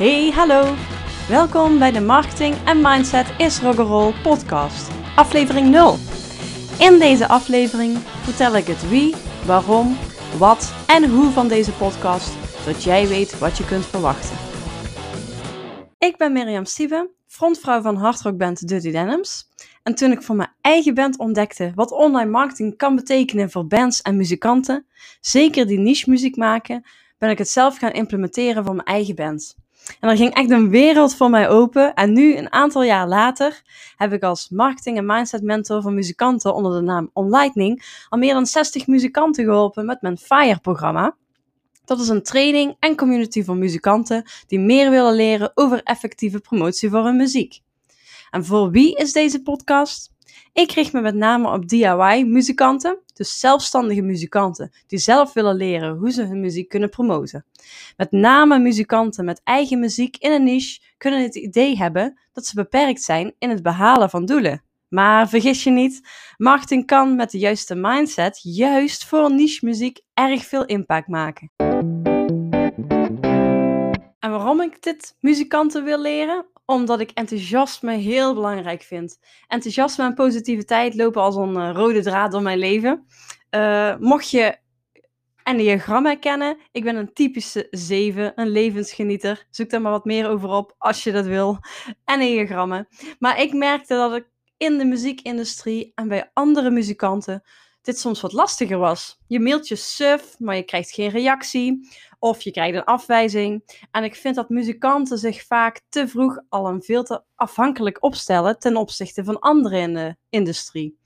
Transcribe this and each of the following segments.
Hey, hallo! Welkom bij de Marketing en Mindset is Rock'n'Roll podcast, aflevering 0. In deze aflevering vertel ik het wie, waarom, wat en hoe van deze podcast, zodat jij weet wat je kunt verwachten. Ik ben Mirjam Siebe, frontvrouw van hardrockband Dirty Denims. En toen ik voor mijn eigen band ontdekte wat online marketing kan betekenen voor bands en muzikanten, zeker die niche muziek maken, ben ik het zelf gaan implementeren voor mijn eigen band. En er ging echt een wereld voor mij open. En nu, een aantal jaar later, heb ik als marketing- en mindset mentor voor muzikanten onder de naam OnLightning al meer dan 60 muzikanten geholpen met mijn FIRE-programma. Dat is een training en community voor muzikanten die meer willen leren over effectieve promotie voor hun muziek. En voor wie is deze podcast? Ik richt me met name op DIY-muzikanten, dus zelfstandige muzikanten die zelf willen leren hoe ze hun muziek kunnen promoten. Met name muzikanten met eigen muziek in een niche kunnen het idee hebben dat ze beperkt zijn in het behalen van doelen. Maar vergis je niet, marketing kan met de juiste mindset juist voor niche muziek erg veel impact maken. En waarom ik dit muzikanten wil leren? Omdat ik enthousiasme heel belangrijk vind. Enthousiasme en positiviteit lopen als een uh, rode draad door mijn leven. Uh, mocht je Enneagram herkennen, ik ben een typische 7, een levensgenieter. Zoek daar maar wat meer over op als je dat wil. Enneagrammen. Maar ik merkte dat ik in de muziekindustrie en bij andere muzikanten dit soms wat lastiger was. Je mailt je suf, maar je krijgt geen reactie. Of je krijgt een afwijzing. En ik vind dat muzikanten zich vaak te vroeg al een veel te afhankelijk opstellen ten opzichte van anderen in de industrie.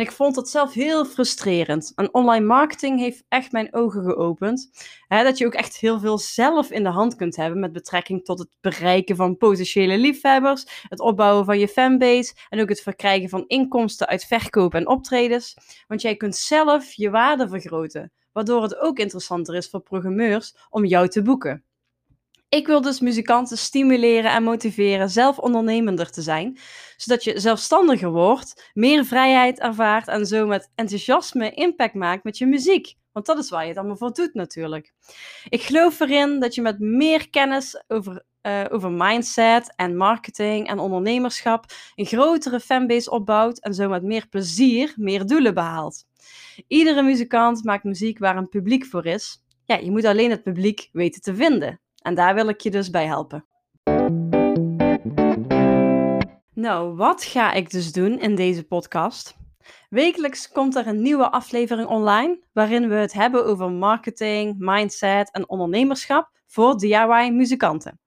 En ik vond dat zelf heel frustrerend. En online marketing heeft echt mijn ogen geopend. dat je ook echt heel veel zelf in de hand kunt hebben met betrekking tot het bereiken van potentiële liefhebbers, het opbouwen van je fanbase en ook het verkrijgen van inkomsten uit verkoop en optredens. Want jij kunt zelf je waarde vergroten, waardoor het ook interessanter is voor programmeurs om jou te boeken. Ik wil dus muzikanten stimuleren en motiveren zelf ondernemender te zijn, zodat je zelfstandiger wordt, meer vrijheid ervaart en zo met enthousiasme impact maakt met je muziek. Want dat is waar je het allemaal voor doet natuurlijk. Ik geloof erin dat je met meer kennis over, uh, over mindset en marketing en ondernemerschap een grotere fanbase opbouwt en zo met meer plezier meer doelen behaalt. Iedere muzikant maakt muziek waar een publiek voor is. Ja, je moet alleen het publiek weten te vinden. En daar wil ik je dus bij helpen. Nou, wat ga ik dus doen in deze podcast? Wekelijks komt er een nieuwe aflevering online waarin we het hebben over marketing, mindset en ondernemerschap voor DIY-muzikanten.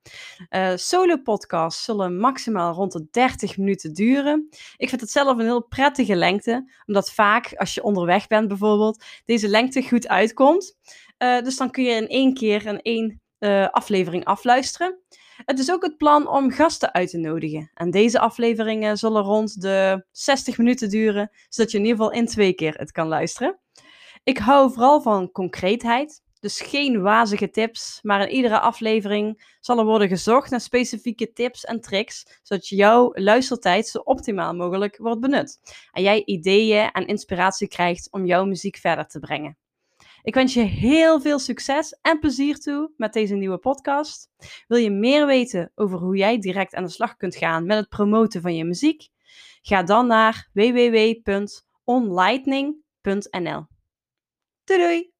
Uh, Solo-podcasts zullen maximaal rond de 30 minuten duren. Ik vind het zelf een heel prettige lengte, omdat vaak als je onderweg bent bijvoorbeeld, deze lengte goed uitkomt. Uh, dus dan kun je in één keer in één uh, aflevering afluisteren. Het is ook het plan om gasten uit te nodigen. En deze afleveringen zullen rond de 60 minuten duren, zodat je in ieder geval in twee keer het kan luisteren. Ik hou vooral van concreetheid, dus geen wazige tips, maar in iedere aflevering zal er worden gezocht naar specifieke tips en tricks, zodat jouw luistertijd zo optimaal mogelijk wordt benut. En jij ideeën en inspiratie krijgt om jouw muziek verder te brengen. Ik wens je heel veel succes en plezier toe met deze nieuwe podcast. Wil je meer weten over hoe jij direct aan de slag kunt gaan met het promoten van je muziek? Ga dan naar www.onlightning.nl. Doei doei!